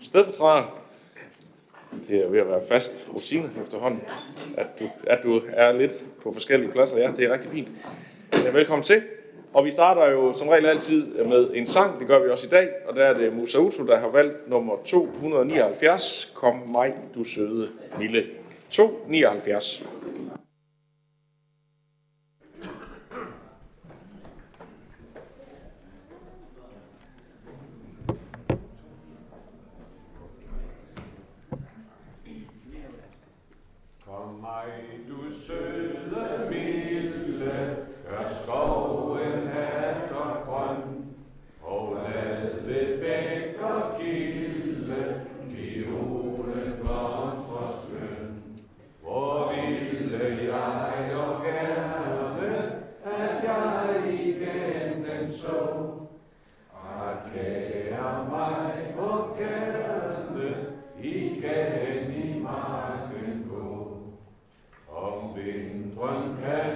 stedfortræder. Det er ved at være fast rutine efterhånden, at du, at du er lidt på forskellige pladser. Ja, det er rigtig fint. Velkommen til. Og vi starter jo som regel altid med en sang, det gør vi også i dag, og der er det Musa Utu, der har valgt nummer 279, Kom mig, du søde Mille. 279. One can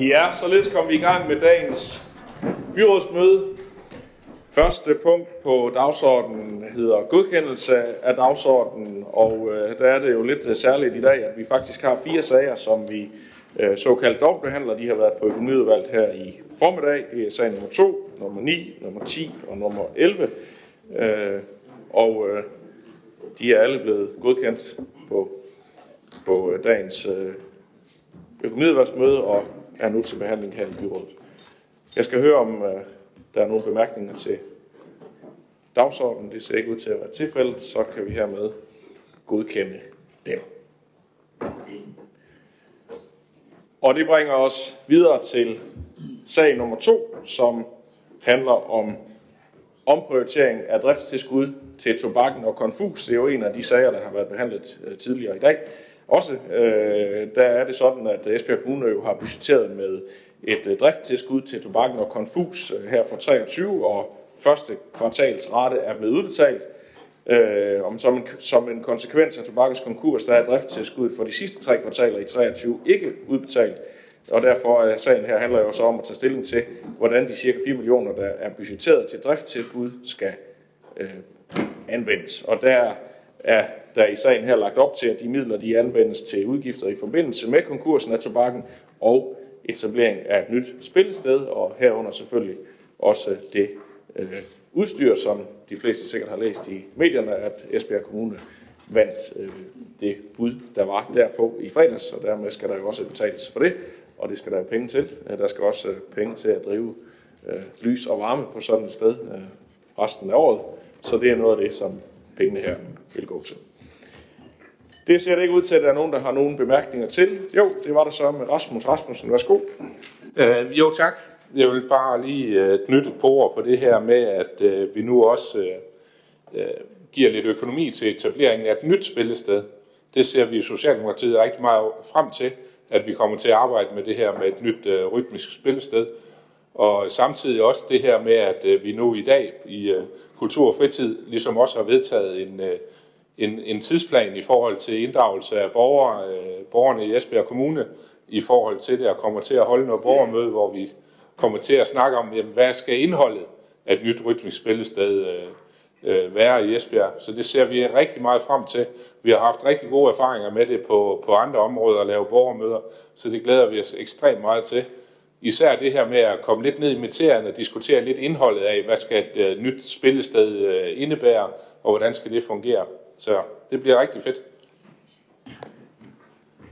Ja, således kom vi i gang med dagens byrådsmøde. Første punkt på dagsordenen hedder godkendelse af dagsordenen, og øh, der er det jo lidt øh, særligt i dag, at vi faktisk har fire sager, som vi øh, såkaldt dobbeltbehandler. De har været på økonomiudvalget her i formiddag. Det er sag nummer 2, nummer 9, nummer 10 og nummer 11. Øh, og øh, de er alle blevet godkendt på, på øh, dagens øh, økonomiudvalgsmøde, og er nu til behandling her i byrådet. Jeg skal høre, om øh, der er nogle bemærkninger til dagsordenen. Det ser ikke ud til at være tilfældet, så kan vi hermed godkende dem. Og det bringer os videre til sag nummer to, som handler om omprioritering af driftstilskud til tobakken og konfus. Det er jo en af de sager, der har været behandlet øh, tidligere i dag. Også øh, der er det sådan, at Esbjerg Kommune jo har budgetteret med et øh, drifttilskud til tobakken og konfus øh, her for 23, og første kvartals rate er blevet udbetalt. Øh, om som, en, som en konsekvens af tobakkens konkurs, der er drifttilskud for de sidste tre kvartaler i 23 ikke udbetalt. Og derfor er sagen her handler jo så om at tage stilling til, hvordan de cirka 4 millioner, der er budgetteret til drifttilskud, skal øh, anvendes. Og der er der i sagen her lagt op til, at de midler de anvendes til udgifter i forbindelse med konkursen af tobakken og etablering af et nyt spillested, og herunder selvfølgelig også det øh, udstyr, som de fleste sikkert har læst i medierne, at Esbjerg Kommune vandt øh, det bud, der var derpå i fredags, og dermed skal der jo også betales for det, og det skal der jo penge til. Øh, der skal også øh, penge til at drive øh, lys og varme på sådan et sted øh, resten af året, så det er noget af det, som pengene her vil gå til. Det ser det ikke ud til, at der er nogen, der har nogen bemærkninger til. Jo, det var der så med Rasmus Rasmussen. Værsgo. Øh, jo, tak. Jeg vil bare lige øh, knytte et på ord på det her med, at øh, vi nu også øh, øh, giver lidt økonomi til etableringen af et nyt spillested. Det ser vi i Socialdemokratiet rigtig meget frem til, at vi kommer til at arbejde med det her med et nyt øh, rytmisk spillested. Og samtidig også det her med, at øh, vi nu i dag i øh, Kultur og Fritid ligesom også har vedtaget en, øh, en, en tidsplan i forhold til inddragelse af borgere, øh, borgerne i Esbjerg Kommune i forhold til det, og kommer til at holde noget borgermøde, hvor vi kommer til at snakke om, jamen, hvad skal indholdet af et nyt rytmisk spillested øh, øh, være i Esbjerg. Så det ser vi rigtig meget frem til. Vi har haft rigtig gode erfaringer med det på, på andre områder at lave borgermøder, så det glæder vi os ekstremt meget til. Især det her med at komme lidt ned i materien og diskutere lidt indholdet af, hvad skal et øh, nyt spillested øh, indebære, og hvordan skal det fungere. Så det bliver rigtig fedt.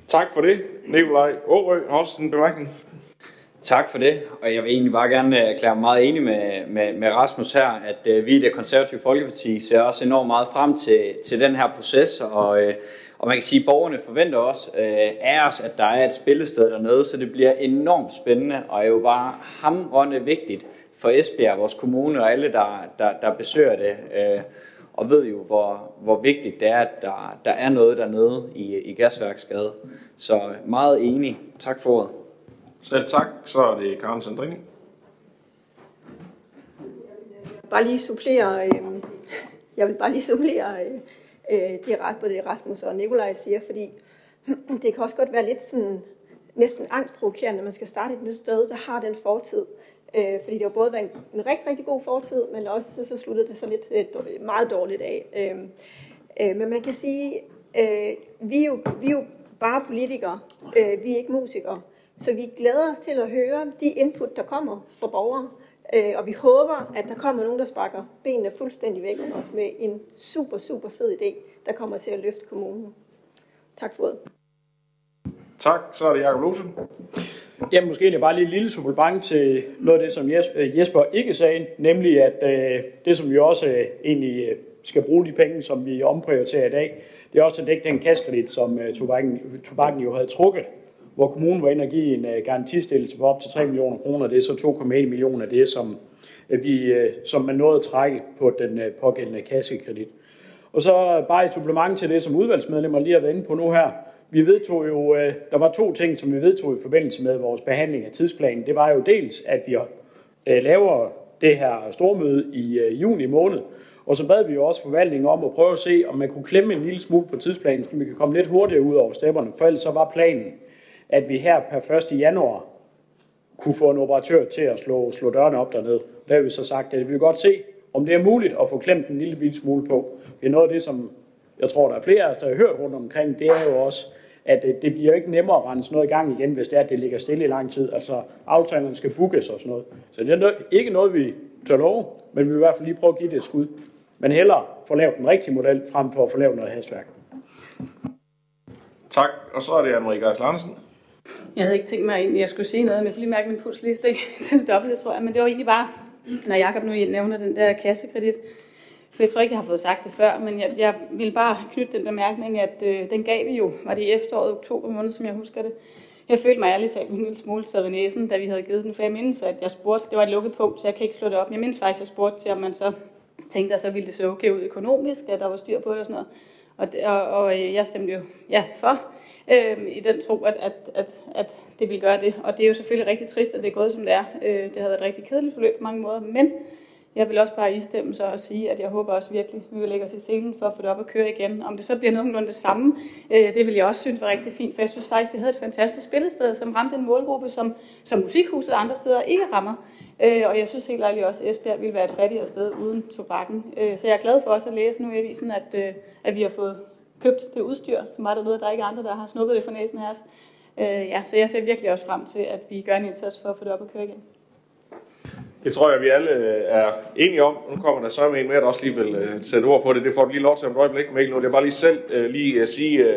Tak for det. Nikolaj Årø også en bemærkning. Tak for det, og jeg vil egentlig bare gerne øh, erklære mig meget enig med, med, med Rasmus her, at øh, vi i det konservative Folkeparti ser også enormt meget frem til, til den her proces, og, øh, og man kan sige, at borgerne forventer også øh, af os, at der er et spillested dernede, så det bliver enormt spændende, og er jo bare hamrende vigtigt for Esbjerg, vores kommune og alle, der, der, der besøger det, øh, og ved jo, hvor, hvor vigtigt det er, at der, der er noget dernede i, i Gasværksgade. Så meget enig. Tak for ordet. Selv tak. Så er det Karen Sandrini. Bare lige supplere, øh, jeg vil bare lige supplere øh, øh det, både det Rasmus og Nikolaj siger, fordi det kan også godt være lidt sådan næsten angstprovokerende, når man skal starte et nyt sted, der har den fortid. Øh, fordi det har både været en, en rigtig, rigtig god fortid, men også så sluttede det så lidt øh, meget dårligt af. Øh, øh, men man kan sige, øh, vi, er jo, vi er jo bare politikere, øh, vi er ikke musikere. Så vi glæder os til at høre de input, der kommer fra borgere, øh, og vi håber, at der kommer nogen, der sparker benene fuldstændig væk under os med en super, super fed idé, der kommer til at løfte kommunen. Tak for det. Tak. Så er det Jacob Lose. Ja, måske egentlig bare lige et lille supplement til noget af det, som øh, Jesper ikke sagde, nemlig at øh, det, som vi også øh, egentlig øh, skal bruge de penge, som vi omprioriterer i dag, det er også at dække den kaskredit, som øh, tobakken, tobakken jo havde trukket hvor kommunen var inde og give en øh, garantistillelse på op til 3 millioner kroner. Det er så 2,1 millioner af det, som, vi, som man nåede at trække på den pågældende kassekredit. Og så bare et supplement til det, som udvalgsmedlemmer lige har været inde på nu her. Vi vedtog jo, øh, der var to ting, som vi vedtog i forbindelse med vores behandling af tidsplanen. Det var jo dels, at vi uh, laver det her stormøde i øh, juni måned, og så bad vi jo også forvaltningen om at prøve at se, om man kunne klemme en lille smule på tidsplanen, så vi kan komme lidt hurtigere ud over stepperne, for ellers så var planen, at vi her per 1. januar kunne få en operatør til at slå, slå dørene op dernede. Der har vi så sagt, at vi vil godt se, om det er muligt at få klemt en lille smule på. Det er noget af det, som jeg tror, der er flere af os, der har hørt rundt omkring, det er jo også, at det bliver ikke nemmere at rense noget i gang igen, hvis det er, at det ligger stille i lang tid. Altså, aftalerne skal bookes og sådan noget. Så det er ikke noget, vi tør love, men vi vil i hvert fald lige prøve at give det et skud. Men hellere få lavet den rigtige model, frem for at få lavet noget hastværk. Tak, og så er det Anne-Marie Geis Larsen. Jeg havde ikke tænkt mig, at jeg skulle sige noget, men jeg kunne lige mærke min puls lige steg til det dobbelte, tror jeg. Men det var egentlig bare, når Jacob nu nævner den der kassekredit. For jeg tror ikke, jeg har fået sagt det før, men jeg, jeg vil bare knytte den bemærkning, at øh, den gav vi jo, var det i efteråret, oktober måned, som jeg husker det. Jeg følte mig ærligt talt en lille smule taget ved næsen, da vi havde givet den, for jeg mindes, at jeg spurgte, det var et lukket punkt, så jeg kan ikke slå det op. Jeg mindes faktisk, at jeg spurgte til, om man så tænkte, at så ville det se okay ud økonomisk, at der var styr på det og sådan noget. Og, og, og øh, jeg stemte jo ja for, øh, i den tro, at, at, at, at det ville gøre det. Og det er jo selvfølgelig rigtig trist, at det er gået, som det er. Øh, det havde været et rigtig kedeligt forløb på mange måder, men jeg vil også bare istemme så og sige, at jeg håber også virkelig, at vi vil lægge os i scenen for at få det op at køre igen. Om det så bliver nogenlunde det samme, øh, det vil jeg også synes var rigtig fint, for jeg synes faktisk, vi havde et fantastisk spillested, som ramte en målgruppe, som, som Musikhuset og andre steder ikke rammer. Øh, og jeg synes helt ærligt også, at Esbjerg ville være et fattigere sted uden tobakken. Øh, så jeg er glad for også at læse nu i avisen, at, at vi har fået købt det udstyr, som var derude. Der er ikke andre, der har snuppet det for næsen af os. Ja, så jeg ser virkelig også frem til, at vi gør en indsats for at få det op at køre igen. Det tror jeg, vi alle øh, er enige om. Nu kommer der så en mere, der også lige vil øh, sætte ord på det. Det får du lige lov til om et øjeblik, Mikkel. Nu det er bare lige selv øh, lige sige,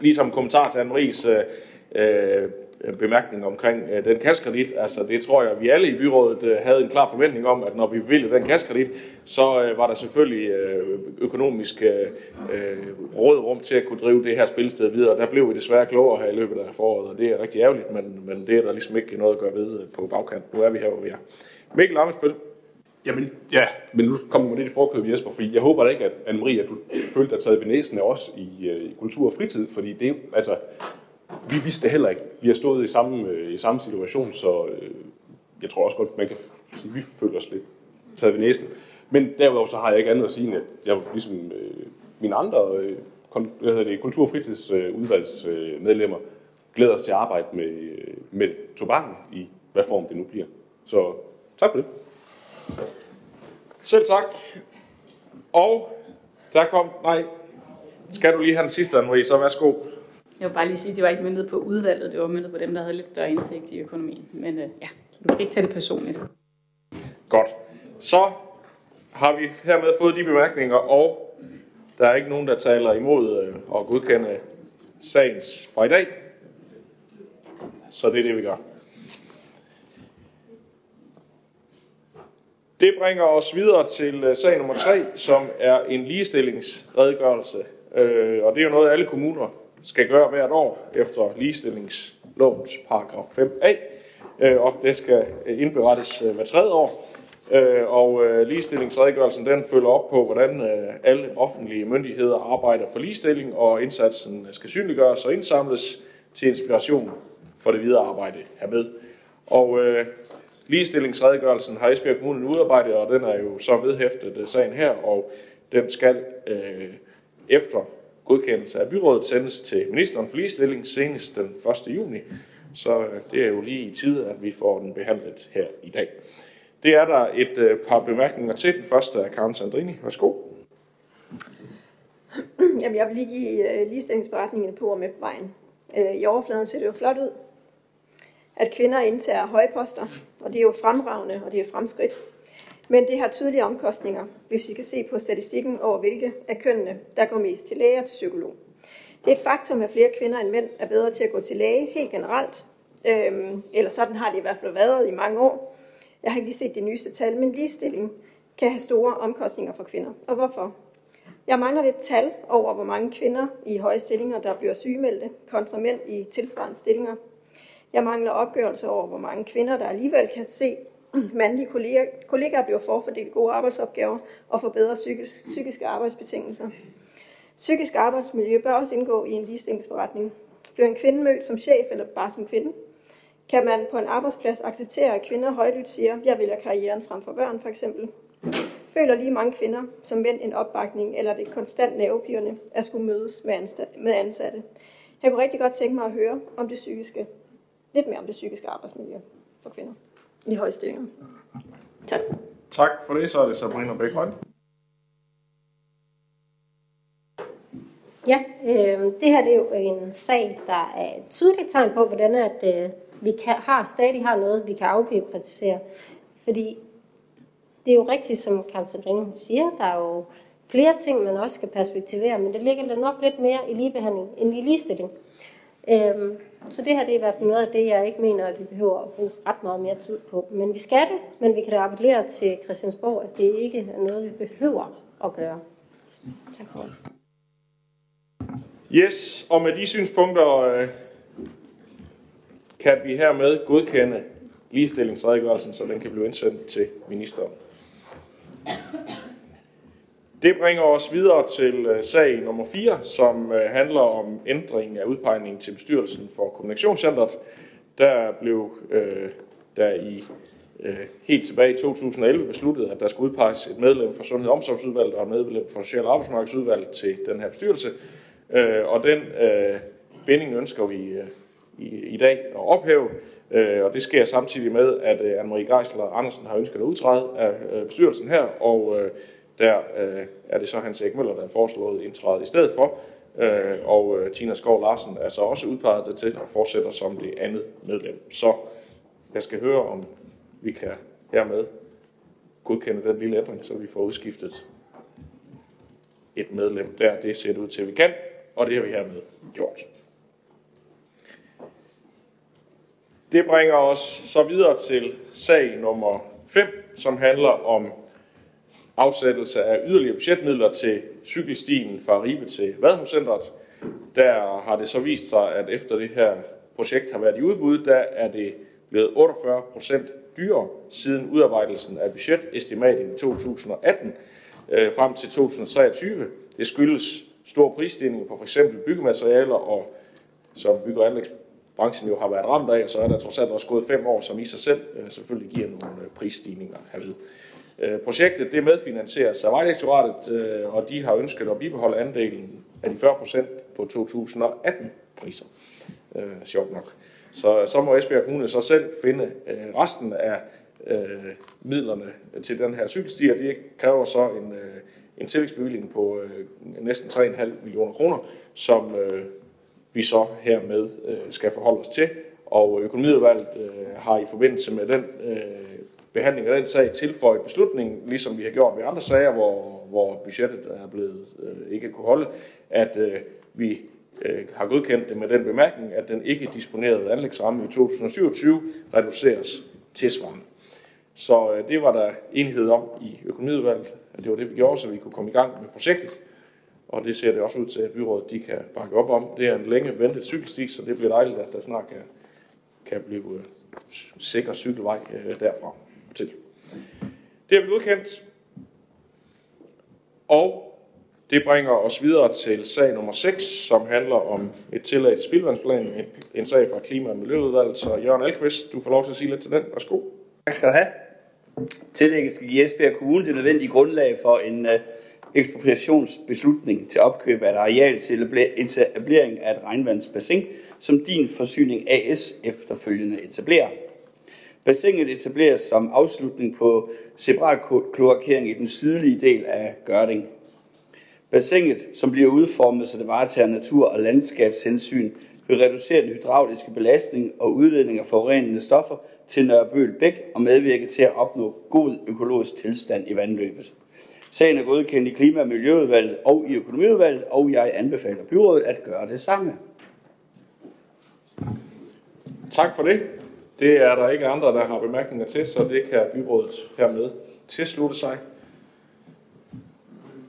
lige som kommentar til Anne-Maries bemærkning omkring den kaskredit. Altså det tror jeg, vi alle i byrådet havde en klar forventning om, at når vi ville den kaskredit, så var der selvfølgelig økonomisk uh, rådrum til at kunne drive det her spilsted videre. Der blev vi desværre klogere her i løbet af foråret, og det er rigtig ærgerligt, men, men det er der ligesom ikke noget at gøre ved på bagkant. Nu er vi her, hvor vi er. Mikkel Amesbøl. Jamen, ja, men nu kommer vi lidt i forkøb, Jesper, fordi jeg håber da ikke, at Anne-Marie, at du følte dig taget ved næsen af os i, uh, i kultur og fritid, fordi det, altså, vi vidste det heller ikke. Vi har stået i samme, uh, i samme situation, så uh, jeg tror også godt, man kan sige, at vi føler os lidt taget ved næsen. Men derudover så har jeg ikke andet at sige, end at jeg ligesom uh, mine andre uh, hvad hedder det, kultur- og fritidsudvalgsmedlemmer uh, glæder os til at arbejde med, med tobakken i hvad form det nu bliver. Så tak for det. Selv tak. Og der kom, nej, skal du lige have den sidste, Anne-Marie, så værsgo. Jeg vil bare lige sige, at det var ikke myndet på udvalget, det var myndet på dem, der havde lidt større indsigt i økonomien. Men øh, ja, så du kan ikke tage det personligt. Godt. Så har vi hermed fået de bemærkninger, og der er ikke nogen, der taler imod øh, at godkende sagens fra i dag. Så det er det, vi gør. Det bringer os videre til øh, sag nummer 3, som er en ligestillingsredegørelse. Øh, og det er jo noget, alle kommuner skal gøre hvert år efter ligestillingslovens paragraf 5a. Øh, og det skal indberettes hver tredje år. Og ligestillingsredegørelsen den følger op på, hvordan alle offentlige myndigheder arbejder for ligestilling, og indsatsen skal synliggøres og indsamles til inspiration for det videre arbejde hermed. Og Ligestillingsredegørelsen har Esbjerg Kommune udarbejdet, og den er jo så vedhæftet øh, sagen her, og den skal øh, efter godkendelse af byrådet sendes til ministeren for ligestilling senest den 1. juni. Så øh, det er jo lige i tide, at vi får den behandlet her i dag. Det er der et øh, par bemærkninger til. Den første er Karen Sandrini. Værsgo. Jamen, jeg vil lige give øh, ligestillingsberetningen på og med på vejen. Øh, I overfladen ser det jo flot ud, at kvinder indtager høje poster, og det er jo fremragende, og det er fremskridt. Men det har tydelige omkostninger, hvis vi kan se på statistikken over, hvilke af kønnene, der går mest til læge og til psykolog. Det er et faktum, at flere kvinder end mænd er bedre til at gå til læge helt generelt, øhm, eller sådan har det i hvert fald været i mange år. Jeg har ikke lige set de nyeste tal, men ligestilling kan have store omkostninger for kvinder. Og hvorfor? Jeg mangler lidt tal over, hvor mange kvinder i høje stillinger, der bliver sygemeldte, kontra mænd i tilsvarende stillinger jeg mangler opgørelse over, hvor mange kvinder, der alligevel kan se mandlige kolleger, kollegaer bliver forfordelt gode arbejdsopgaver og forbedre psykisk, psykiske arbejdsbetingelser. Psykisk arbejdsmiljø bør også indgå i en ligestillingsberetning. Bliver en kvinde mødt som chef eller bare som kvinde? Kan man på en arbejdsplads acceptere, at kvinder højlydt siger, jeg vælger karrieren frem for børn for eksempel? Føler lige mange kvinder som mænd en opbakning eller det konstant nervepirrende at skulle mødes med ansatte? Jeg kunne rigtig godt tænke mig at høre om det psykiske lidt mere om det psykiske arbejdsmiljø for kvinder i høje stillinger. Tak. Tak for det. Så er det Sabrina Bækholm. Ja, øh, det her det er jo en sag, der er et tydeligt tegn på, hvordan at, øh, vi kan, har, stadig har noget, vi kan afbiokratisere. Fordi det er jo rigtigt, som Karl Sandrine siger, der er jo flere ting, man også skal perspektivere, men det ligger nok lidt mere i ligebehandling end i ligestilling. Øhm, så det her det er i hvert fald noget af det, jeg ikke mener, at vi behøver at bruge ret meget mere tid på. Men vi skal det, men vi kan da appellere til Christiansborg, at det ikke er noget, vi behøver at gøre. Tak for det. Yes, og med de synspunkter øh, kan vi hermed godkende ligestillingsredegørelsen, så den kan blive indsendt til ministeren. Det bringer os videre til øh, sag nummer 4, som øh, handler om ændring af udpegningen til bestyrelsen for Kommunikationscentret. Der blev øh, der i øh, helt tilbage i 2011 besluttet, at der skulle udpeges et medlem fra Sundhed- og Omsorgsudvalget og et medlem fra Social- og Arbejdsmarkedsudvalget til den her bestyrelse. Øh, og den øh, binding ønsker vi øh, i, i dag at ophæve, øh, og det sker samtidig med, at øh, Anne-Marie Geisler Andersen har ønsket at udtræde af øh, bestyrelsen her, og øh, der øh, er det så Hans Ekmøller, der er foreslået indtræde i stedet for. Øh, og øh, Tina Skov Larsen er så også udpeget dertil og fortsætter som det andet medlem. Så jeg skal høre, om vi kan hermed godkende den lille ændring, så vi får udskiftet et medlem der. Det ser det ud til, at vi kan, og det har vi hermed gjort. Det bringer os så videre til sag nummer 5, som handler om afsættelse af yderligere budgetmidler til cykelstien fra Ribe til Vadhuscentret. Der har det så vist sig, at efter det her projekt har været i udbud, der er det blevet 48 procent dyrere siden udarbejdelsen af budgetestimatet i 2018 øh, frem til 2023. Det skyldes store prisstigninger på f.eks. byggematerialer, og som bygge- og anlægsbranchen jo har været ramt af, så er der trods alt også gået fem år, som i sig selv øh, selvfølgelig giver nogle øh, prisstigninger herved. Øh, projektet det medfinansieres af Vejdirektoratet, øh, og de har ønsket at bibeholde andelen af de 40 procent på 2018-priser. Øh, sjovt nok. Så, så må Esbjerg Kommune så selv finde øh, resten af øh, midlerne til den her cykelsti, og det kræver så en, øh, en tillægsbevilling på øh, næsten 3,5 millioner kroner, som øh, vi så hermed øh, skal forholde os til. Og økonomiudvalget øh, har i forbindelse med den øh, behandling af den sag tilføjet beslutningen, ligesom vi har gjort ved andre sager, hvor, hvor budgettet er blevet øh, ikke kunne holde, at øh, vi øh, har godkendt det med den bemærkning, at den ikke disponerede anlægsramme i 2027 reduceres tilsvarende. Så øh, det var der enighed om i økonomiudvalget, at det var det, vi gjorde, så vi kunne komme i gang med projektet. Og det ser det også ud til, at byrådet de kan bakke op om. Det er en længe ventet cykelsti, så det bliver dejligt, at der snart kan, kan blive øh, sikker cykelvej øh, derfra til. Det er vi godkendt. Og det bringer os videre til sag nummer 6, som handler om et tillæg til spildvandsplan, en, sag fra Klima- og Miljøudvalget. Så Jørgen Alkvist, du får lov til at sige lidt til den. Værsgo. Tak skal du have. Tillægget skal give Esbjerg Kommune det nødvendige grundlag for en øh, ekspropriationsbeslutning til opkøb af et areal til etablering af et regnvandsbassin, som din forsyning AS efterfølgende etablerer. Bassinet etableres som afslutning på separatkloakering i den sydlige del af Gørding. Bassinet, som bliver udformet, så det varetager natur- og landskabshensyn, vil reducere den hydrauliske belastning og udledning af forurenende stoffer til Nørrebøl Bæk og medvirke til at opnå god økologisk tilstand i vandløbet. Sagen er godkendt i Klima- og Miljøudvalget og i Økonomiudvalget, og jeg anbefaler byrådet at gøre det samme. Tak for det. Det er der ikke andre, der har bemærkninger til, så det kan byrådet hermed tilslutte sig.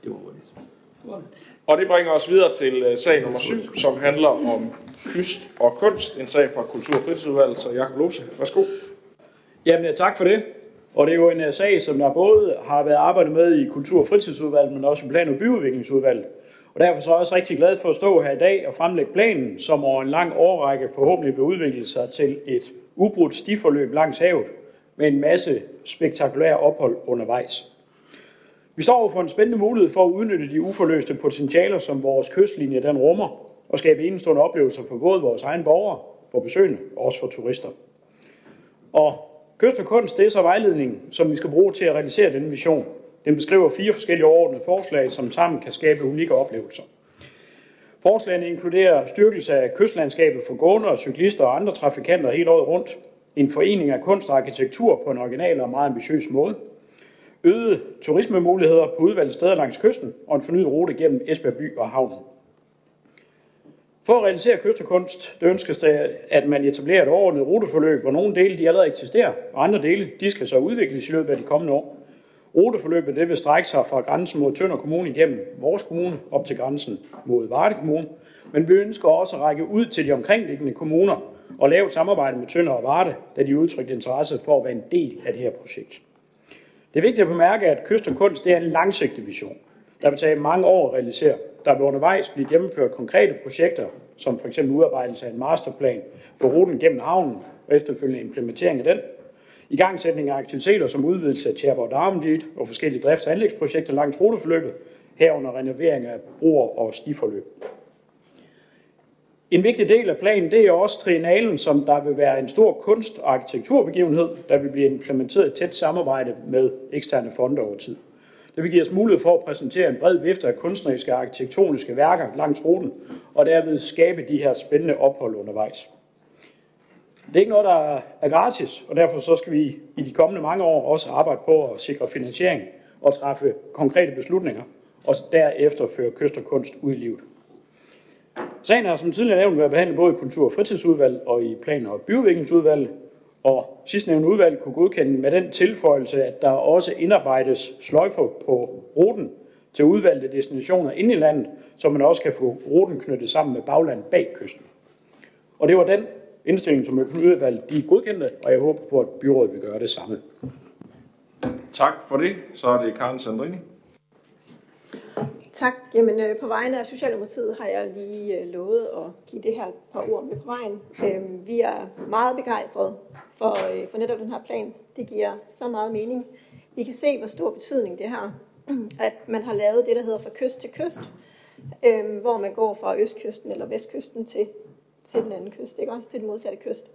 Det var hurtigt. Og det bringer os videre til øh, sag nummer 7, som handler om kyst og kunst. En sag fra Kultur- og Fritidsudvalget, så Jakob Lose, værsgo. Jamen, tak for det. Og det er jo en uh, sag, som der både har været arbejdet med i Kultur- og Fritidsudvalget, men også i Plan- og Byudviklingsudvalget. Og derfor så er jeg også rigtig glad for at stå her i dag og fremlægge planen, som over en lang årrække forhåbentlig vil udvikle sig til et ubrudt stiforløb langs havet med en masse spektakulære ophold undervejs. Vi står for en spændende mulighed for at udnytte de uforløste potentialer, som vores kystlinje den rummer, og skabe enestående oplevelser for både vores egne borgere, for besøgende og også for turister. Og Kyst og kunst, det er så vejledningen, som vi skal bruge til at realisere denne vision. Den beskriver fire forskellige overordnede forslag, som sammen kan skabe unikke oplevelser. Forslagene inkluderer styrkelse af kystlandskabet for gående og cyklister og andre trafikanter hele året rundt, en forening af kunst og arkitektur på en original og meget ambitiøs måde, øgede turismemuligheder på udvalgte steder langs kysten og en fornyet rute gennem Esbjerg by og havnen. For at realisere kyst og kunst, det ønskes det, at man etablerer et overordnet ruteforløb, hvor nogle dele de allerede eksisterer, og andre dele de skal så udvikles i løbet af de kommende år. Ruteforløbet det vil strække sig fra grænsen mod Tønder Kommune igennem vores kommune op til grænsen mod Varde Kommune, men vi ønsker også at række ud til de omkringliggende kommuner og lave et samarbejde med Tønder og Varde, da de udtrykte interesse for at være en del af det her projekt. Det er vigtigt at bemærke, at kyst og kunst det er en langsigtet vision, der vil tage mange år at realisere. Der vil undervejs blive gennemført konkrete projekter, som f.eks. udarbejdelse af en masterplan for ruten gennem havnen og efterfølgende implementering af den, i gangsætning af aktiviteter som udvidelse af Tjerborg Darmendit og forskellige drifts- og anlægsprojekter langs ruteforløbet, herunder renovering af broer og stiforløb. En vigtig del af planen det er også triennalen, som der vil være en stor kunst- og arkitekturbegivenhed, der vil blive implementeret i tæt samarbejde med eksterne fonde over tid. Det vil give os mulighed for at præsentere en bred vifte af kunstneriske og arkitektoniske værker langs ruten, og derved skabe de her spændende ophold undervejs. Det er ikke noget, der er gratis, og derfor så skal vi i de kommende mange år også arbejde på at sikre finansiering og træffe konkrete beslutninger, og derefter føre kyst og kunst ud i livet. Sagen har som tidligere nævnt været behandlet både i Kultur- og Fritidsudvalg og i Plan- og Byudviklingsudvalg, og sidstnævnte udvalg kunne godkende med den tilføjelse, at der også indarbejdes sløjfer på ruten til udvalgte destinationer inde i landet, så man også kan få ruten knyttet sammen med baglandet bag kysten. Og det var den indstillingen som økonomiudvalg, de er godkendte, og jeg håber på, at byrådet vil gøre det samme. Tak for det. Så er det Karen Sandrini. Tak. Jamen, øh, på vegne af Socialdemokratiet har jeg lige øh, lovet at give det her et par ord med på vejen. Øh, vi er meget begejstrede for, øh, for netop den her plan. Det giver så meget mening. Vi kan se, hvor stor betydning det har, at man har lavet det, der hedder fra kyst til kyst, øh, hvor man går fra østkysten eller vestkysten til, til den anden kyst, ikke også til den modsatte kyst,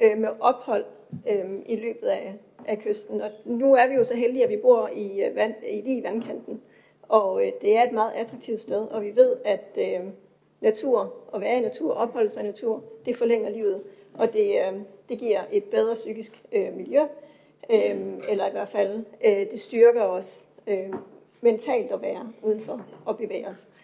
øh, med ophold øh, i løbet af, af kysten. Og nu er vi jo så heldige, at vi bor i, øh, vand, i lige i vandkanten. Og øh, det er et meget attraktivt sted, og vi ved, at øh, natur, at være i natur, opholde sig i natur, det forlænger livet, og det, øh, det giver et bedre psykisk øh, miljø, øh, eller i hvert fald, øh, det styrker os øh, mentalt at være udenfor og bevæge os. Øh,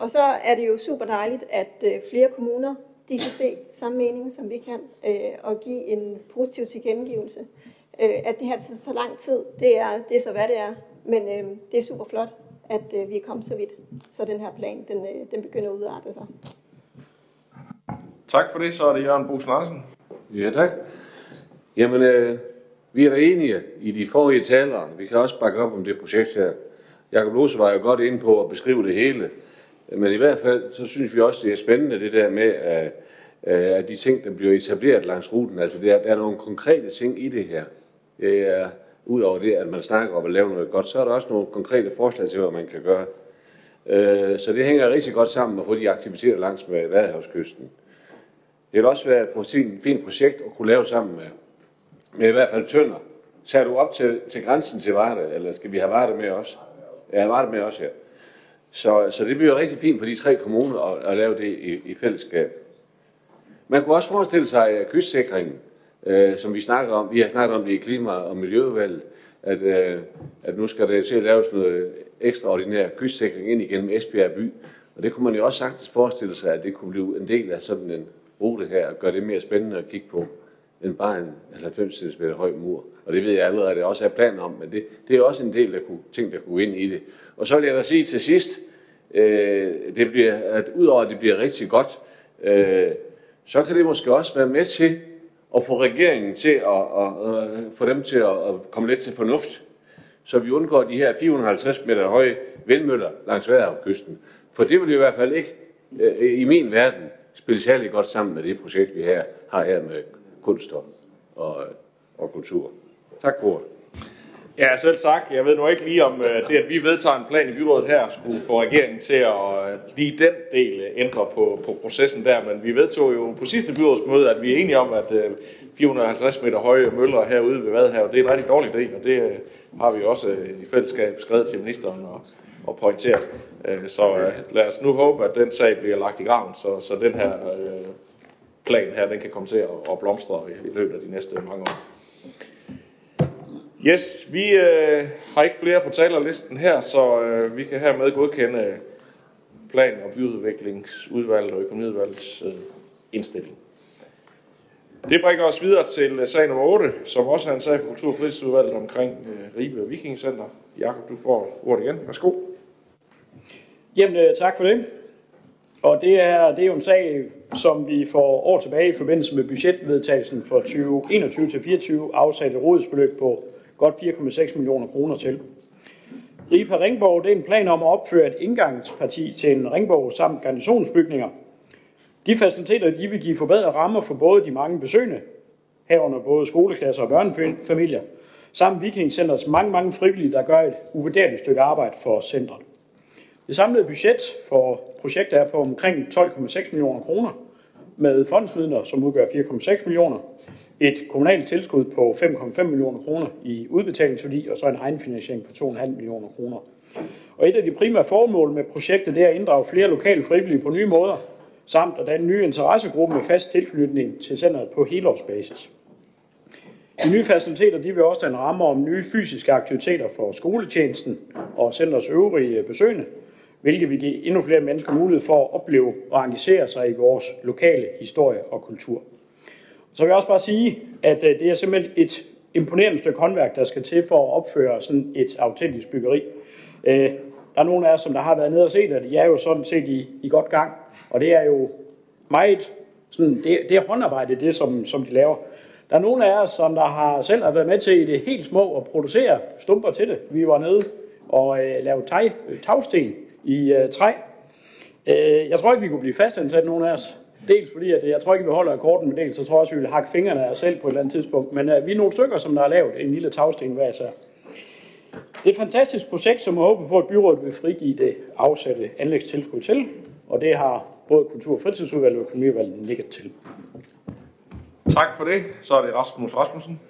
og så er det jo super dejligt, at øh, flere kommuner de kan se samme mening, som vi kan, øh, og give en positiv tilkendegivelse. Øh, at det her tager så lang tid, det er, det er så hvad det er, men øh, det er super flot, at øh, vi er kommet så vidt, så den her plan, den, øh, den begynder at udarte sig. Tak for det. Så er det Jørgen Brugs Larsen. Ja, tak. Jamen, øh, vi er enige i de forrige talere. Vi kan også bakke op om det projekt her. Jakob Lose var jo godt inde på at beskrive det hele. Men i hvert fald, så synes vi også, det er spændende det der med, at, øh, at de ting, der bliver etableret langs ruten, altså der, der er nogle konkrete ting i det her. Det er, Udover det, at man snakker om at lave noget godt, så er der også nogle konkrete forslag til, hvad man kan gøre. Øh, så det hænger rigtig godt sammen at få de aktiviteter langs med Vadehavskysten. Det vil også være et fint projekt at kunne lave sammen med, med i hvert fald Tønder. Tager du op til, til grænsen til Varde, eller skal vi have Varde med os? Ja, Varde med også her. Så, så det bliver rigtig fint for de tre kommuner at, at lave det i, i fællesskab. Man kunne også forestille sig at kystsikringen øh, som vi snakker om. Vi har snakket om det i klima- og miljøudvalget, at, øh, at nu skal der til at laves noget ekstraordinær kystsikring ind igennem Esbjerg by. Og det kunne man jo også sagtens forestille sig, at det kunne blive en del af sådan en rute her, og gøre det mere spændende at kigge på, end bare en 90 cm høj mur. Og det ved jeg allerede, at det også har planer om, men det, det er også en del af ting, der kunne ind i det. Og så vil jeg da sige til sidst, øh, det bliver, at udover at det bliver rigtig godt, øh, så kan det måske også være med til at få regeringen til at, at, at få dem til at, at komme lidt til fornuft, så vi undgår de her 450 meter høje vindmøller langs kysten. For det vil i hvert fald ikke øh, i min verden spille særlig godt sammen med det projekt, vi her har her med kunst og, og kultur. Tak for ordet. Ja, selv tak. Jeg ved nu ikke lige om øh, det, at vi vedtager en plan i byrådet her, skulle få regeringen til at øh, lige den del øh, ændre på, på processen der, men vi vedtog jo på sidste byrådsmøde, at vi er enige om, at 450 meter høje møller herude ved Vadehavet, det er en rigtig dårlig idé, og det har vi også i fællesskab skrevet til ministeren og, og pointeret. Så lad os nu håbe, at den sag bliver lagt i graven, så, så den her plan her, den kan komme til at blomstre i løbet af de næste mange år. Yes, vi øh, har ikke flere på talerlisten her, så øh, vi kan hermed godkende øh, plan- og byudviklingsudvalget og økonomiudvalgets øh, indstilling. Det bringer os videre til øh, sag nummer 8, som også er en sag for Kultur- og Fritidsudvalget omkring øh, Ribe Vikingcenter. Jakob, du får ordet igen. Værsgo. Jamen, øh, tak for det. Og det er, det er jo en sag, som vi for år tilbage i forbindelse med budgetvedtagelsen for 2021-2024 afsatte rådsbeløb på godt 4,6 millioner kroner til. Ripa Ringborg det er en plan om at opføre et indgangsparti til en ringborg samt garnisonsbygninger. De faciliteter de vil give forbedrede rammer for både de mange besøgende, herunder både skoleklasser og børnefamilier, samt Vikingcenters mange, mange frivillige, der gør et uvurderligt stykke arbejde for centret. Det samlede budget for projektet er på omkring 12,6 millioner kroner, med fondsmidler, som udgør 4,6 millioner, et kommunalt tilskud på 5,5 millioner kroner i udbetalingsværdi, og så en egenfinansiering på 2,5 millioner kroner. Og et af de primære formål med projektet det er at inddrage flere lokale frivillige på nye måder, samt at danne nye interessegruppe med fast tilknytning til centret på helårsbasis. De nye faciliteter de vil også danne rammer om nye fysiske aktiviteter for skoletjenesten og centrets øvrige besøgende, hvilket vil give endnu flere mennesker mulighed for at opleve og engagere sig i vores lokale historie og kultur. Så vil jeg også bare sige, at øh, det er simpelthen et imponerende stykke håndværk, der skal til for at opføre sådan et autentisk byggeri. Øh, der er nogle af jer, som der har været nede og set, at de er jo sådan set i, i godt gang, og det er jo meget sådan, det, det er håndarbejde, det som, som de laver. Der er nogle af jer, som der har selv har været med til i det helt små at producere stumper til det. Vi var nede og øh, lavede tag, tagsten i øh, træ. Øh, jeg tror ikke, vi kunne blive fastansat, nogen af os. Dels fordi, at jeg tror ikke, vi holder akkorden, men dels så tror jeg også, vi vil hakke fingrene af os selv på et eller andet tidspunkt. Men øh, vi er nogle stykker, som der har lavet en lille tagsten hver især. Det er et fantastisk projekt, som jeg håber på, at byrådet vil frigive det afsatte anlægstilskud til, og det har både Kultur- og Fritidsudvalget og Økonomiudvalget nikket til. Tak for det. Så er det Rasmus Rasmussen.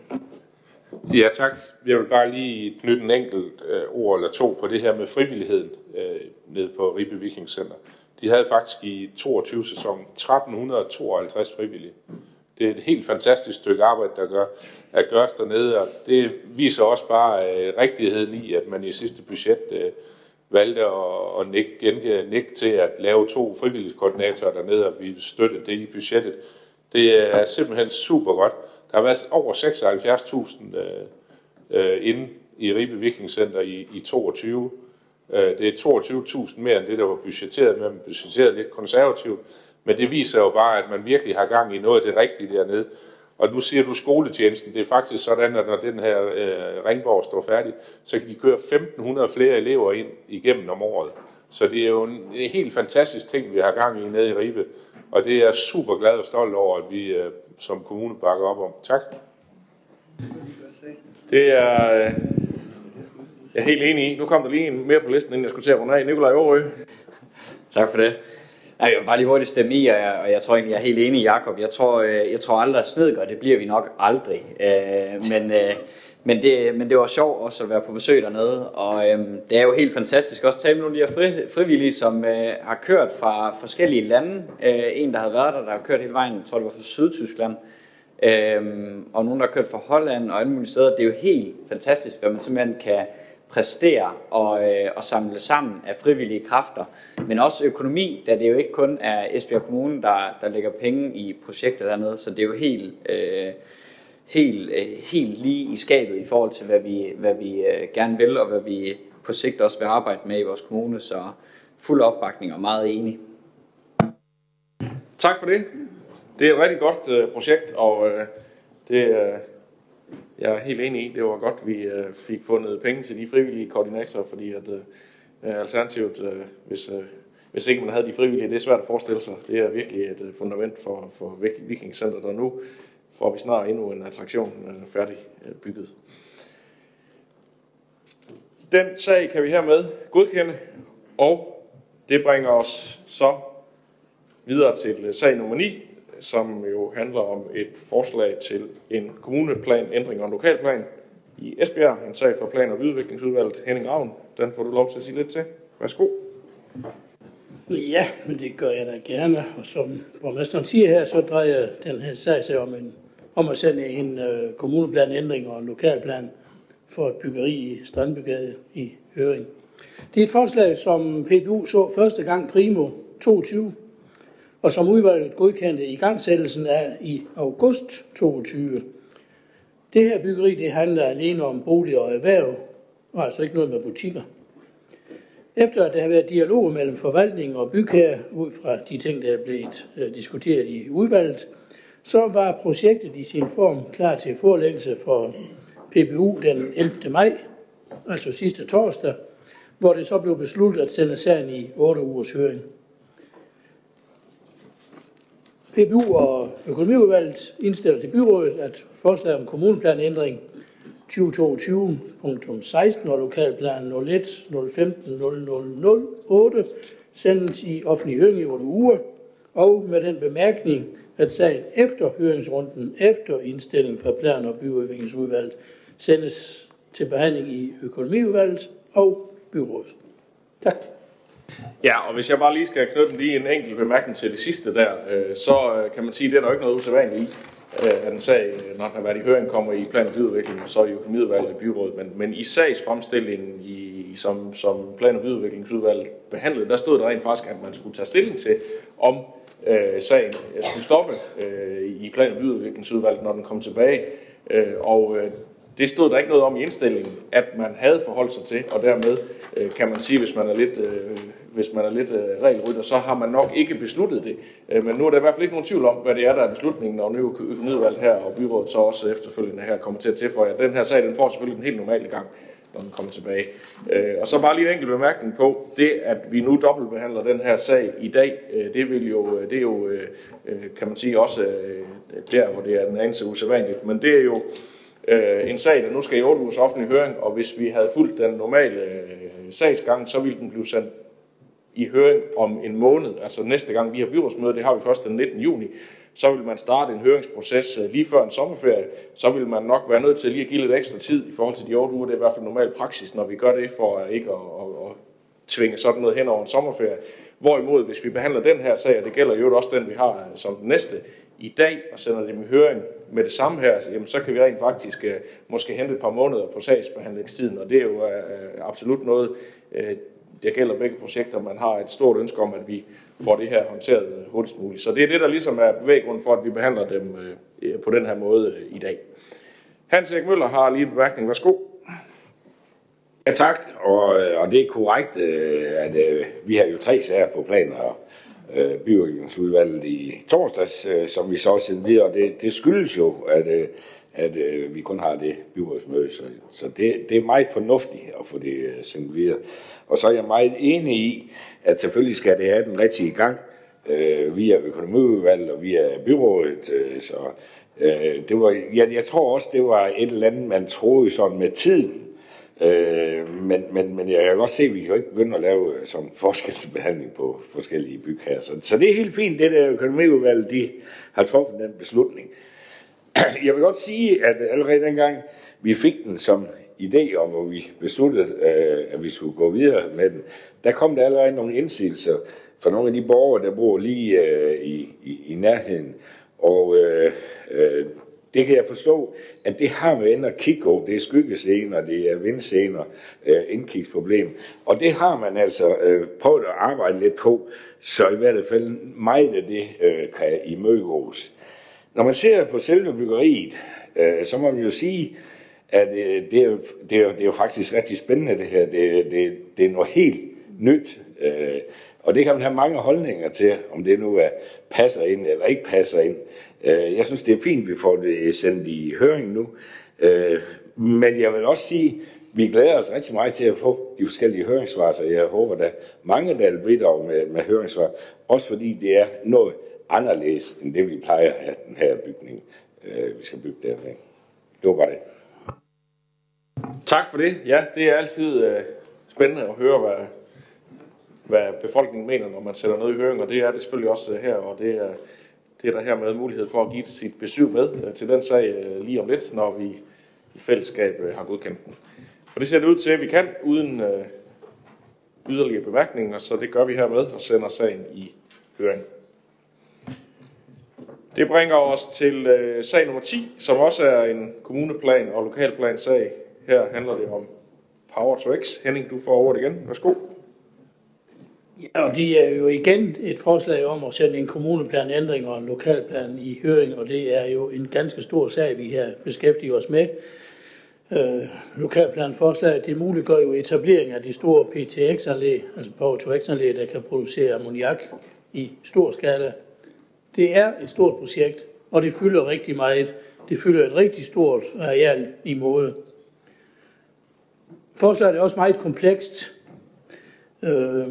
Ja, tak. Jeg vil bare lige knytte en enkelt øh, ord eller to på det her med frivilligheden øh, nede på Ribe Vikingcenter. De havde faktisk i 22 sæson 1352 frivillige. Det er et helt fantastisk stykke arbejde, der gør, at gøres dernede, og det viser også bare øh, rigtigheden i, at man i sidste budget øh, valgte at, at nikke, nik nikke til at lave to frivilligskoordinatorer dernede, og vi støttede det i budgettet. Det er simpelthen super godt. Der har været over 76.000 øh, øh, inde i Ribe Vikingcenter i, i 22. Øh, det er 22.000 mere end det, der var budgetteret med, man budgetteret lidt konservativt. Men det viser jo bare, at man virkelig har gang i noget af det rigtige dernede. Og nu siger du skoletjenesten. Det er faktisk sådan, at når den her øh, ringborg står færdig, så kan de køre 1.500 flere elever ind igennem om året. Så det er jo en, en helt fantastisk ting, vi har gang i nede i Ribe. Og det er jeg super glad og stolt over, at vi øh, som kommune bakker op om. Tak. Det er øh, jeg er helt enig i. Nu kom der lige en mere på listen, inden jeg skulle til at runde af. Nikolaj Aarø. Tak for det. Jeg vil bare lige hurtigt stemme i, og jeg, og jeg tror egentlig, jeg er helt enig i Jacob. Jeg tror, øh, jeg tror aldrig, at snedgør, det bliver vi nok aldrig. Øh, men, øh, men, det, men det var sjovt også at være på besøg dernede, og det er jo helt fantastisk også at tale med nogle af de her frivillige, som har kørt fra forskellige lande. En, der havde været der, der har kørt hele vejen, jeg tror det var fra Sydtyskland, øh, og nogen, der har kørt fra Holland og alle mulige steder. Det er jo helt fantastisk, hvad man simpelthen kan præstere og, øh, og samle sammen af frivillige kræfter, men også økonomi, da det jo ikke kun er Esbjerg Kommune, der, der lægger penge i projekter dernede, så det er jo helt, øh, helt, øh, helt lige i skabet i forhold til, hvad vi, hvad vi øh, gerne vil, og hvad vi på sigt også vil arbejde med i vores kommune, så fuld opbakning og meget enig. Tak for det. Det er et rigtig godt øh, projekt, og øh, det, øh, jeg er helt enig i, det var godt, vi øh, fik fundet penge til de frivillige koordinatorer, fordi at øh, øh alternativet, øh, hvis, øh, hvis ikke man havde de frivillige, det er svært at forestille sig. Det er virkelig et øh, fundament for, for Viking Center, der nu får vi snart endnu en attraktion øh, færdig øh, bygget. Den sag kan vi hermed godkende, og det bringer os så videre til øh, sag nummer 9, som jo handler om et forslag til en kommuneplan, ændring og en lokalplan i Esbjerg. En sag for plan- og udviklingsudvalget. Henning Ravn, den får du lov til at sige lidt til. Værsgo. Ja, men det gør jeg da gerne. Og som borgmesteren siger her, så drejer den her sag sig om, en, om at sende en uh, kommuneplan ændring og en lokalplan for et byggeri i Strandbygade i høring. Det er et forslag, som PBU så første gang primo 22 og som udvalget godkendte i gangsættelsen af i august 22. Det her byggeri det handler alene om bolig og erhverv, og altså ikke noget med butikker. Efter at der har været dialog mellem forvaltning og bygherre ud fra de ting, der er blevet øh, diskuteret i udvalget, så var projektet i sin form klar til forelæggelse for PBU den 11. maj, altså sidste torsdag, hvor det så blev besluttet at sende sagen i 8 ugers høring. PBU og økonomiudvalget indstiller til byrådet, at forslaget om kommuneplanændring 2022.16 og lokalplan 01 015 0008 sendes i offentlig høring i 8 uger, og med den bemærkning, at sagen efter høringsrunden, efter indstilling fra plan- og byudviklingsudvalget, sendes til behandling i økonomiudvalget og byrådet. Tak. Ja, og hvis jeg bare lige skal knytte lige en enkelt bemærkning til det sidste der, øh, så øh, kan man sige, at det er der ikke noget usædvanligt i, øh, at en sag, øh, når den har været i høring, kommer i plan- og byudvikling, og så i økonomiudvalget i byrådet. Men, men i sagsfremstillingen, i, som, som plan- og byudviklingsudvalget behandlede, der stod der rent faktisk, at man skulle tage stilling til, om øh, sagen øh, skulle stoppe øh, i plan- og byudviklingsudvalget, når den kom tilbage. Øh, og øh, det stod der ikke noget om i indstillingen, at man havde forholdt sig til, og dermed øh, kan man sige, hvis man er lidt, øh, hvis man er lidt øh, regelrytter, så har man nok ikke besluttet det. Øh, men nu er der i hvert fald ikke nogen tvivl om, hvad det er, der er beslutningen, og nu økonomiudvalget her og byrådet så også efterfølgende her kommer til at tilføje, at den her sag, den får selvfølgelig en helt normal gang når den kommer tilbage. Øh, og så bare lige en enkelt bemærkning på, det at vi nu dobbeltbehandler den her sag i dag, øh, det, vil jo, øh, det er jo, øh, øh, kan man sige, også øh, der, hvor det er en anelse usædvanligt, men det er jo øh, en sag, der nu skal i 8 ugers offentlig høring, og hvis vi havde fulgt den normale øh, sagsgang, så ville den blive sendt i høring om en måned, altså næste gang vi har byrådsmøde, det har vi først den 19. juni, så vil man starte en høringsproces øh, lige før en sommerferie, så vil man nok være nødt til lige at give lidt ekstra tid i forhold til de 8 uger. Det er i hvert fald normal praksis, når vi gør det, for at ikke at, at, at tvinge sådan noget hen over en sommerferie. Hvorimod, hvis vi behandler den her sag, og det gælder jo også den, vi har øh, som den næste, i dag og sender dem i høring med det samme her, jamen så kan vi rent faktisk øh, måske hente et par måneder på sagsbehandlingstiden, og det er jo øh, øh absolut noget, øh, det gælder begge projekter, man har et stort ønske om, at vi får det her håndteret hurtigst muligt. Så det er det, der ligesom er bevæggrunden for, at vi behandler dem øh, øh, på den her måde øh, i dag. Hans Erik Møller har lige en bemærkning. Værsgo. Ja tak, og, øh, og det er korrekt, at vi har jo tre sager på planen, og øh, byudviklingsudvalget i torsdags, øh, som vi så også sendte videre. Det, det skyldes jo, at, øh, at øh, vi kun har det byrådsmøde, så, så det, det er meget fornuftigt at få det øh, sendt videre. Og så er jeg meget enig i, at selvfølgelig skal det have den rigtige gang øh, via økonomiudvalget og via byrådet. Øh, så øh, det var, jeg, jeg tror også, det var et eller andet, man troede sådan med tiden, Øh, men, men, men jeg kan godt se, at vi kan jo ikke begynde at lave øh, som forskelsbehandling på forskellige bygherrer. Så, så det er helt fint, det der økonomiudvalg, de har truffet den beslutning. Jeg vil godt sige, at allerede dengang vi fik den som idé om, hvor vi besluttede, øh, at vi skulle gå videre med den, der kom der allerede nogle indsigelser fra nogle af de borgere, der bor lige øh, i, i, i nærheden. Og øh, øh, det kan jeg forstå, at det har med at kigge på. Det er skyggescener, det er vindscener, øh, indkigsproblem. Og det har man altså øh, prøvet at arbejde lidt på, så i hvert fald meget af det øh, kan imødegås. Når man ser på selve byggeriet, øh, så må man jo sige, at øh, det, er, det, er, det er jo faktisk rigtig spændende det her. Det, det, det er noget helt nyt. Øh, og det kan man have mange holdninger til, om det nu er passer ind eller ikke passer ind. Øh, jeg synes, det er fint, at vi får det sendt i høring nu. Øh, men jeg vil også sige, vi glæder os rigtig meget til at få de forskellige høringssvar, så jeg håber, der mange, der vil bidrage med, med høringssvar. Også fordi det er noget anderledes, end det vi plejer af den her bygning, øh, vi skal bygge der. Det var bare det. Tak for det. Ja, det er altid spændende at høre, hvad, hvad befolkningen mener, når man sætter noget i høring, og det er det selvfølgelig også øh, her, og det er, det er der her med mulighed for at give sit besøg med øh, til den sag øh, lige om lidt, når vi i fællesskab har godkendt den. For det ser det ud til, at vi kan uden øh, yderligere bemærkninger, så det gør vi hermed og sender sagen i høring. Det bringer os til øh, sag nummer 10, som også er en kommuneplan og lokalplan sag. Her handler det om Power to X. Henning, du får ordet igen. Værsgo. Ja, og det er jo igen et forslag om at sende en kommuneplan ændring og en lokalplan i høring, og det er jo en ganske stor sag, vi her beskæftiger os med. Øh, lokalplanforslaget, det muliggør jo etablering af de store PTX-anlæg, altså Power to X-anlæg, der kan producere ammoniak i stor skala. Det er et stort projekt, og det fylder rigtig meget. Det fylder et rigtig stort areal i måde. Forslaget er også meget komplekst. Øh,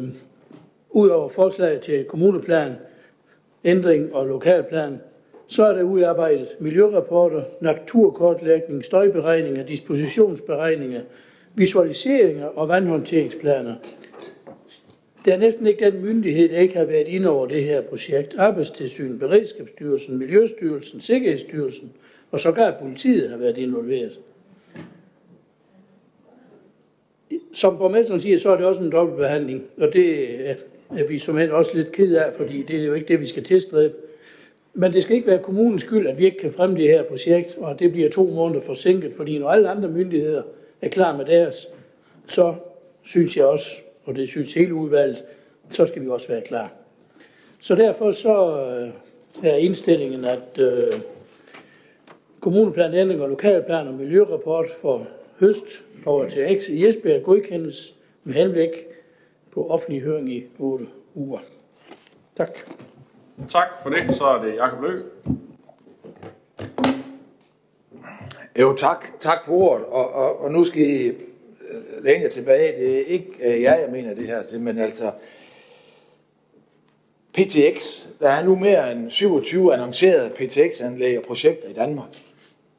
Udover forslag til kommuneplan, ændring og lokalplan, så er der udarbejdet miljørapporter, naturkortlægning, støjberegninger, dispositionsberegninger, visualiseringer og vandhåndteringsplaner. Der er næsten ikke den myndighed, der ikke har været inde over det her projekt. Arbejdstilsyn, Beredskabsstyrelsen, Miljøstyrelsen, Sikkerhedsstyrelsen og sågar politiet har været involveret. Som borgmesteren siger, så er det også en dobbeltbehandling, og det er vi som også lidt ked af, fordi det er jo ikke det, vi skal tilstræbe. Men det skal ikke være kommunens skyld, at vi ikke kan fremme det her projekt, og det bliver to måneder forsinket, fordi når alle andre myndigheder er klar med deres, så synes jeg også, og det synes hele udvalget, så skal vi også være klar. Så derfor så øh, er indstillingen, at øh, kommuneplanændring og lokalplan og miljørapport for høst over til X i Esbjerg godkendes med henblik på offentlig høring i 8 uger. Tak. Tak for det. Så er det Jakob Lø. Jo, tak. Tak for ordet. Og, og, og nu skal I øh, læne jer tilbage. Det er ikke uh, jer, jeg mener det her til, men altså PTX. Der er nu mere end 27 annoncerede PTX-anlæg og projekter i Danmark.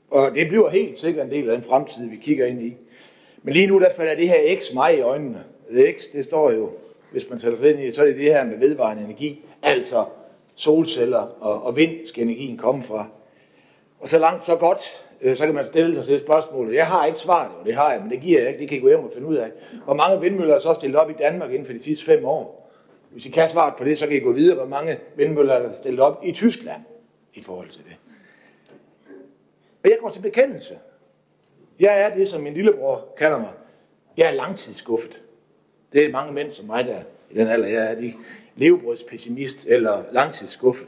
Og det bliver helt sikkert en del af den fremtid, vi kigger ind i. Men lige nu, der falder det her X mig i øjnene. X, det står jo, hvis man sætter sig ind i, så er det det her med vedvarende energi. Altså solceller og, og vind skal energien komme fra. Og så langt, så godt, øh, så kan man stille sig selv spørgsmålet. Jeg har ikke svaret, og det har jeg, men det giver jeg ikke. Det kan I gå hjem og finde ud af. Hvor mange vindmøller er så stillet op i Danmark inden for de sidste fem år? Hvis I kan svaret på det, så kan I gå videre, hvor mange vindmøller er der stillet op i Tyskland i forhold til det. Og jeg går til bekendelse. Jeg er det, som min lillebror kalder mig. Jeg er langtidsskuffet. Det er mange mænd som mig, der i den alder, jeg er de levebrødspessimist eller langtidsskuffet.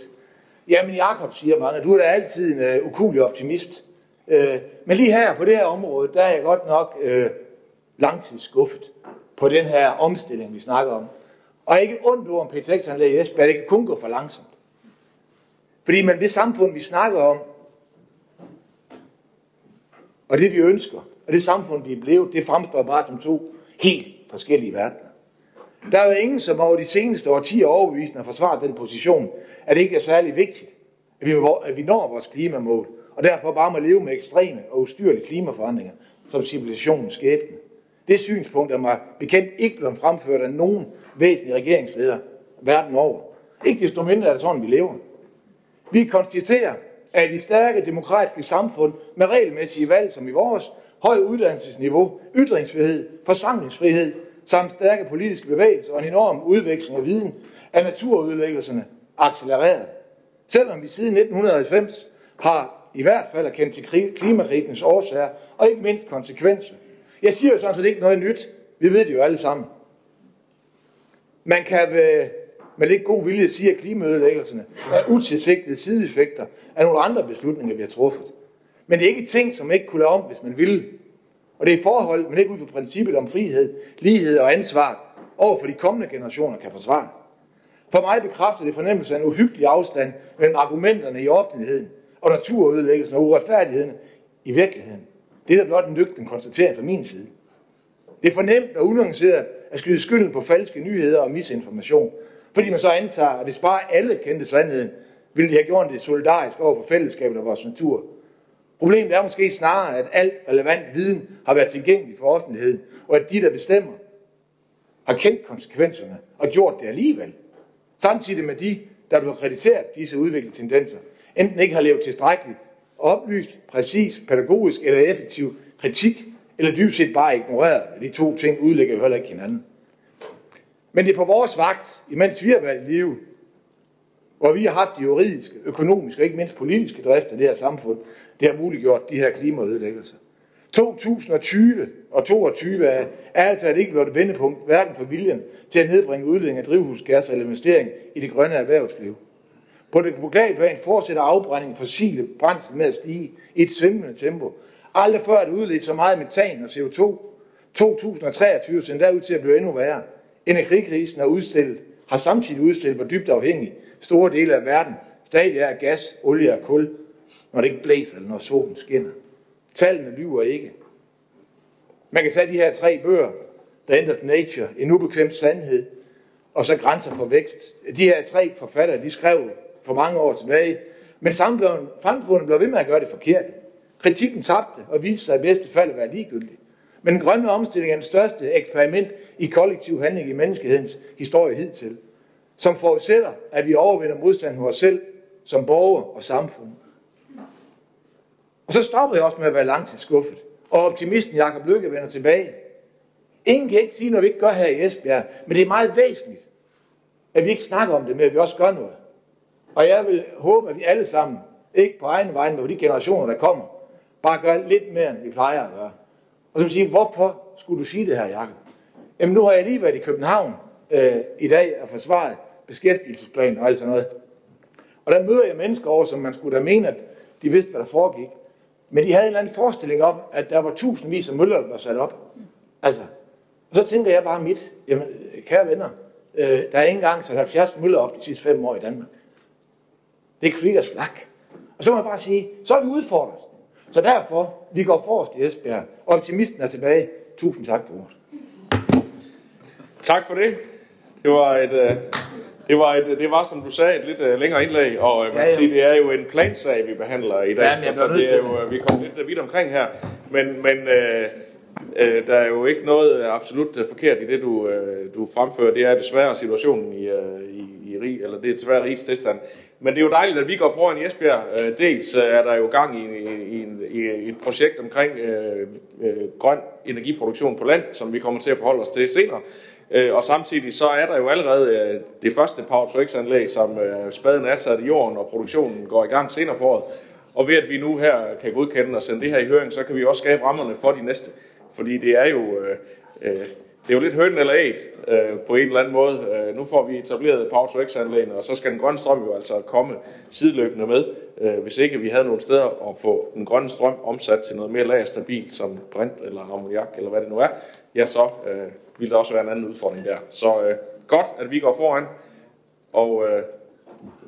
Jamen Jakob siger mange, du er da altid en uh, ukulig optimist. Uh, men lige her på det her område, der er jeg godt nok uh, langtidsskuffet på den her omstilling, vi snakker om. Og ikke ondt om PTX-anlæg i Esbjerg, det kan kun gå for langsomt. Fordi man det samfund, vi snakker om, og det vi ønsker, og det samfund, vi er blevet, det fremstår bare som to helt forskellige verdener. Der er jo ingen, som over de seneste årtier overbevisende har forsvaret den position, at det ikke er særlig vigtigt, at vi, at vi når vores klimamål, og derfor bare må leve med ekstreme og ustyrlige klimaforandringer, som civilisationens skæbne. Det synspunkt er mig bekendt ikke blevet fremført af nogen væsentlige regeringsleder verden over. Ikke desto mindre er det sådan, vi lever. Vi konstaterer, at i stærke demokratiske samfund med regelmæssige valg som i vores, høj uddannelsesniveau, ytringsfrihed, forsamlingsfrihed, samt stærke politiske bevægelser og en enorm udveksling af viden, er naturudlæggelserne accelereret. Selvom vi siden 1990 har i hvert fald kendt til klimakrisens årsager og ikke mindst konsekvenser. Jeg siger jo sådan set ikke noget nyt. Vi ved det jo alle sammen. Man kan med, med lidt god vilje sige, at klimaødelæggelserne er utilsigtede sideeffekter af nogle andre beslutninger, vi har truffet. Men det er ikke ting, som ikke kunne lave om, hvis man ville. Og det er forhold, men ikke ud fra princippet om frihed, lighed og ansvar over for de kommende generationer kan forsvare. For mig bekræfter det fornemmelse af en uhyggelig afstand mellem argumenterne i offentligheden og naturudlæggelsen og uretfærdigheden i virkeligheden. Det er blot en lygten konstatering fra min side. Det er fornemt og unuanceret at skyde skylden på falske nyheder og misinformation, fordi man så antager, at hvis bare alle kendte sandheden, ville de have gjort det solidarisk over for fællesskabet og vores natur. Problemet er måske snarere, at alt relevant viden har været tilgængelig for offentligheden, og at de, der bestemmer, har kendt konsekvenserne og gjort det alligevel. Samtidig med de, der bliver kritiseret disse udviklingstendenser, enten ikke har levet tilstrækkeligt oplyst, præcis, pædagogisk eller effektiv kritik, eller dybest set bare ignoreret. De to ting udlægger jo heller ikke hinanden. Men det er på vores vagt, imens vi har været i live, hvor vi har haft de juridiske, økonomiske og ikke mindst politiske drift af det her samfund, det har muliggjort de her klimaødelæggelser. 2020 og 2022 er, er altså et ikke blot et vendepunkt, hverken for viljen til at nedbringe udledning af drivhusgasser eller investering i det grønne erhvervsliv. På det globale plan fortsætter afbrænding af fossile brændsel med at stige i et svimlende tempo. Aldrig før er det udledt så meget metan og CO2. 2023 ser endda ud til at blive endnu værre. Energikrisen har, udstillet, har samtidig udstillet, hvor dybt afhængig store dele af verden stadig er af gas, olie og kul, når det ikke blæser eller når solen skinner. Tallene lyver ikke. Man kan tage de her tre bøger, The End of Nature, En ubekvemt sandhed, og så Grænser for vækst. De her tre forfattere, de skrev for mange år tilbage, men samfundet blev ved med at gøre det forkert. Kritikken tabte og viste sig i bedste fald at være ligegyldig. Men den grønne omstilling er den største eksperiment i kollektiv handling i menneskehedens historie hidtil, som forudsætter, at vi overvinder modstand hos os selv, som borger og samfund. Og så stopper jeg også med at være langtidsskuffet. Og optimisten Jakob Lykke vender tilbage. Ingen kan ikke sige noget, vi ikke gør her i Esbjerg, men det er meget væsentligt, at vi ikke snakker om det, men at vi også gør noget. Og jeg vil håbe, at vi alle sammen, ikke på egen vej, men på de generationer, der kommer, bare gør lidt mere, end vi plejer at gøre. Og så vil sige, hvorfor skulle du sige det her, Jakob? Jamen nu har jeg lige været i København øh, i dag og forsvaret beskæftigelsesplanen og alt sådan noget. Og der møder jeg mennesker over, som man skulle da mene, at de vidste, hvad der foregik. Men de havde en eller anden forestilling om, at der var tusindvis af møller, der var sat op. Altså, og så tænker jeg bare mit, jamen, kære venner, øh, der er ikke engang sat 70 møller op de sidste fem år i Danmark. Det er kvitters flak. Og så må jeg bare sige, så er vi udfordret. Så derfor, vi går forrest i Esbjerg. Optimisten er tilbage. Tusind tak for ordet. Tak for det. Det var et, øh, det var, et, det var som du sagde, et lidt uh, længere indlæg, og jeg vil Ja, ja. sige, det er jo en plansag, vi behandler i dag, Ja, så, så det er jo, øh, vi kommer lidt vidt omkring her. Men, men uh, uh, der er jo ikke noget absolut forkert i det, du, uh, du fremfører. Det er desværre situationen i, uh, i, i rig, eller det er desværre rigs tilstand. Men det er jo dejligt, at vi går foran i Esbjerg. Øh, dels øh, er der jo gang i, i, i, en, i et projekt omkring øh, øh, grøn energiproduktion på land, som vi kommer til at forholde os til senere. Øh, og samtidig så er der jo allerede det første Power to X-anlæg, som spaden er sat i jorden, og produktionen går i gang senere på året. Og ved at vi nu her kan godkende og sende det her i høring, så kan vi også skabe rammerne for de næste. Fordi det er jo, øh, det er jo lidt høn eller æg øh, på en eller anden måde. Øh, nu får vi etableret Power to X-anlægene, og så skal den grønne strøm jo altså komme sideløbende med. Øh, hvis ikke vi havde nogle steder at få den grønne strøm omsat til noget mere lagerstabilt, som brint eller ammoniak eller hvad det nu er, ja så øh, vil der også være en anden udfordring der. Så øh, godt, at vi går foran, og øh,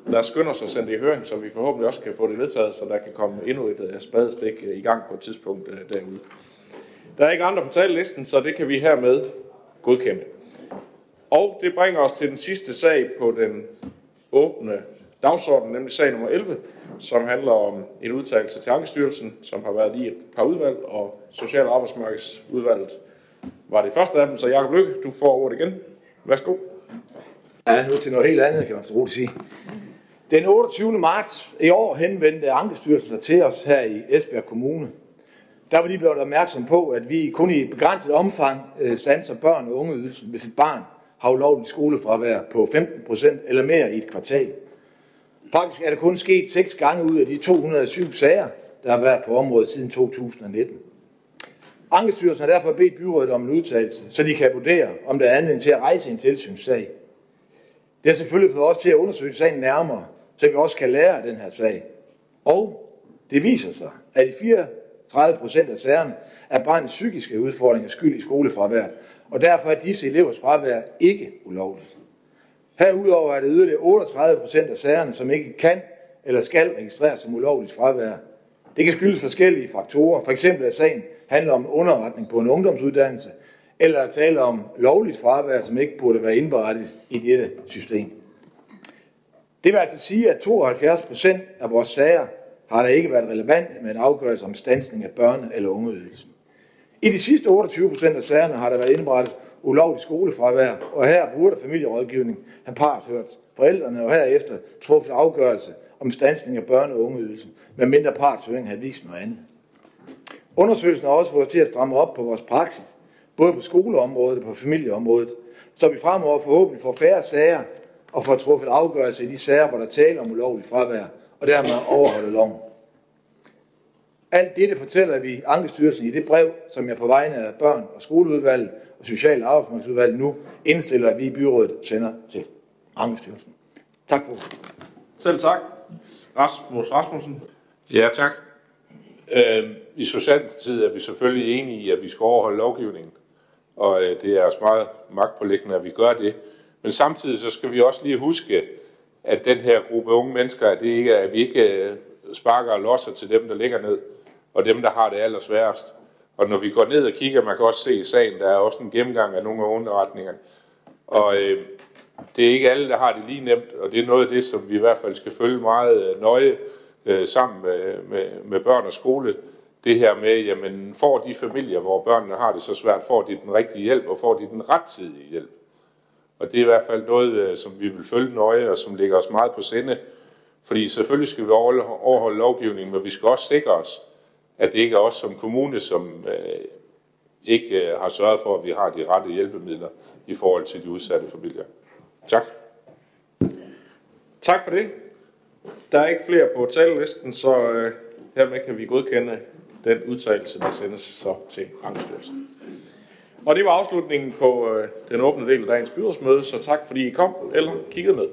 lad os skynde os at sende det i høring, så vi forhåbentlig også kan få det vedtaget, så der kan komme endnu et øh, spadestik øh, i gang på et tidspunkt øh, derude. Der er ikke andre på talelisten, så det kan vi hermed godkendt. Og det bringer os til den sidste sag på den åbne dagsorden, nemlig sag nummer 11, som handler om en udtalelse til Ankestyrelsen, som har været i et par udvalg, og Social- og Arbejdsmarkedsudvalget var det første af dem, så Jacob Lykke, du får ordet igen. Værsgo. Ja, nu til noget helt andet, kan man så roligt sige. Den 28. marts i år henvendte Ankestyrelsen sig til os her i Esbjerg Kommune. Der var de blevet opmærksom på, at vi kun i begrænset omfang øh, standser børn og ungeydelsen, hvis et barn har ulovligt skolefravær på 15 procent eller mere i et kvartal. Faktisk er det kun sket seks gange ud af de 207 sager, der har været på området siden 2019. Ankestyrelsen har derfor bedt byrådet om en udtalelse, så de kan vurdere, om der er anledning til at rejse en tilsynssag. Det har selvfølgelig fået os til at undersøge sagen nærmere, så vi også kan lære af den her sag. Og det viser sig, at i 30 procent af sagerne er barnets psykiske udfordringer skyld i skolefravær, og derfor er disse elevers fravær ikke ulovligt. Herudover er det yderligere 38 procent af sagerne, som ikke kan eller skal registreres som ulovligt fravær. Det kan skyldes forskellige faktorer. For eksempel at sagen handler om underretning på en ungdomsuddannelse, eller at tale om lovligt fravær, som ikke burde være indberettet i dette system. Det vil altså sige, at 72 procent af vores sager har der ikke været relevant med en afgørelse om stansning af børne- eller ungeydelsen. I de sidste 28 procent af sagerne har der været indberettet ulovligt skolefravær, og her burde familierådgivning have parthørt forældrene og herefter truffet afgørelse om stansning af børne- og ungeydelsen, med mindre partshøring havde vist noget andet. Undersøgelsen har også fået os til at stramme op på vores praksis, både på skoleområdet og på familieområdet, så vi fremover forhåbentlig får færre sager og får truffet afgørelse i de sager, hvor der taler om ulovligt fravær, og dermed overholde loven. Alt dette fortæller vi Ankestyrelsen i det brev, som jeg på vegne af børn- og skoleudvalget og Social- og Arbejdsmarkedsudvalget nu indstiller, at vi i byrådet sender til Ankestyrelsen. Tak for. Selv tak. Rasmus Rasmussen. Ja, tak. Øh, I Socialdemokratiet er vi selvfølgelig enige i, at vi skal overholde lovgivningen, og øh, det er os meget magtpålæggende, at vi gør det. Men samtidig så skal vi også lige huske, at den her gruppe unge mennesker, at, det ikke at vi ikke øh, sparker og losser til dem, der ligger ned, og dem, der har det allersværest. Og når vi går ned og kigger, man kan også se i sagen, der er også en gennemgang af nogle af underretningerne. Og øh, det er ikke alle, der har det lige nemt, og det er noget af det, som vi i hvert fald skal følge meget øh, nøje øh, sammen med, med, med børn og skole. Det her med, jamen får de familier, hvor børnene har det så svært, får de den rigtige hjælp, og får de den rettidige hjælp. Og det er i hvert fald noget, øh, som vi vil følge nøje, og som ligger os meget på sinde. Fordi selvfølgelig skal vi overholde, overholde lovgivningen, men vi skal også sikre os, at det ikke er os som kommune, som øh, ikke øh, har sørget for, at vi har de rette hjælpemidler i forhold til de udsatte familier. Tak. Tak for det. Der er ikke flere på talelisten, så øh, hermed kan vi godkende den udtalelse, der sendes så til Ankestyrelsen. Og det var afslutningen på øh, den åbne del af dagens byrådsmøde, så tak fordi I kom eller kiggede med.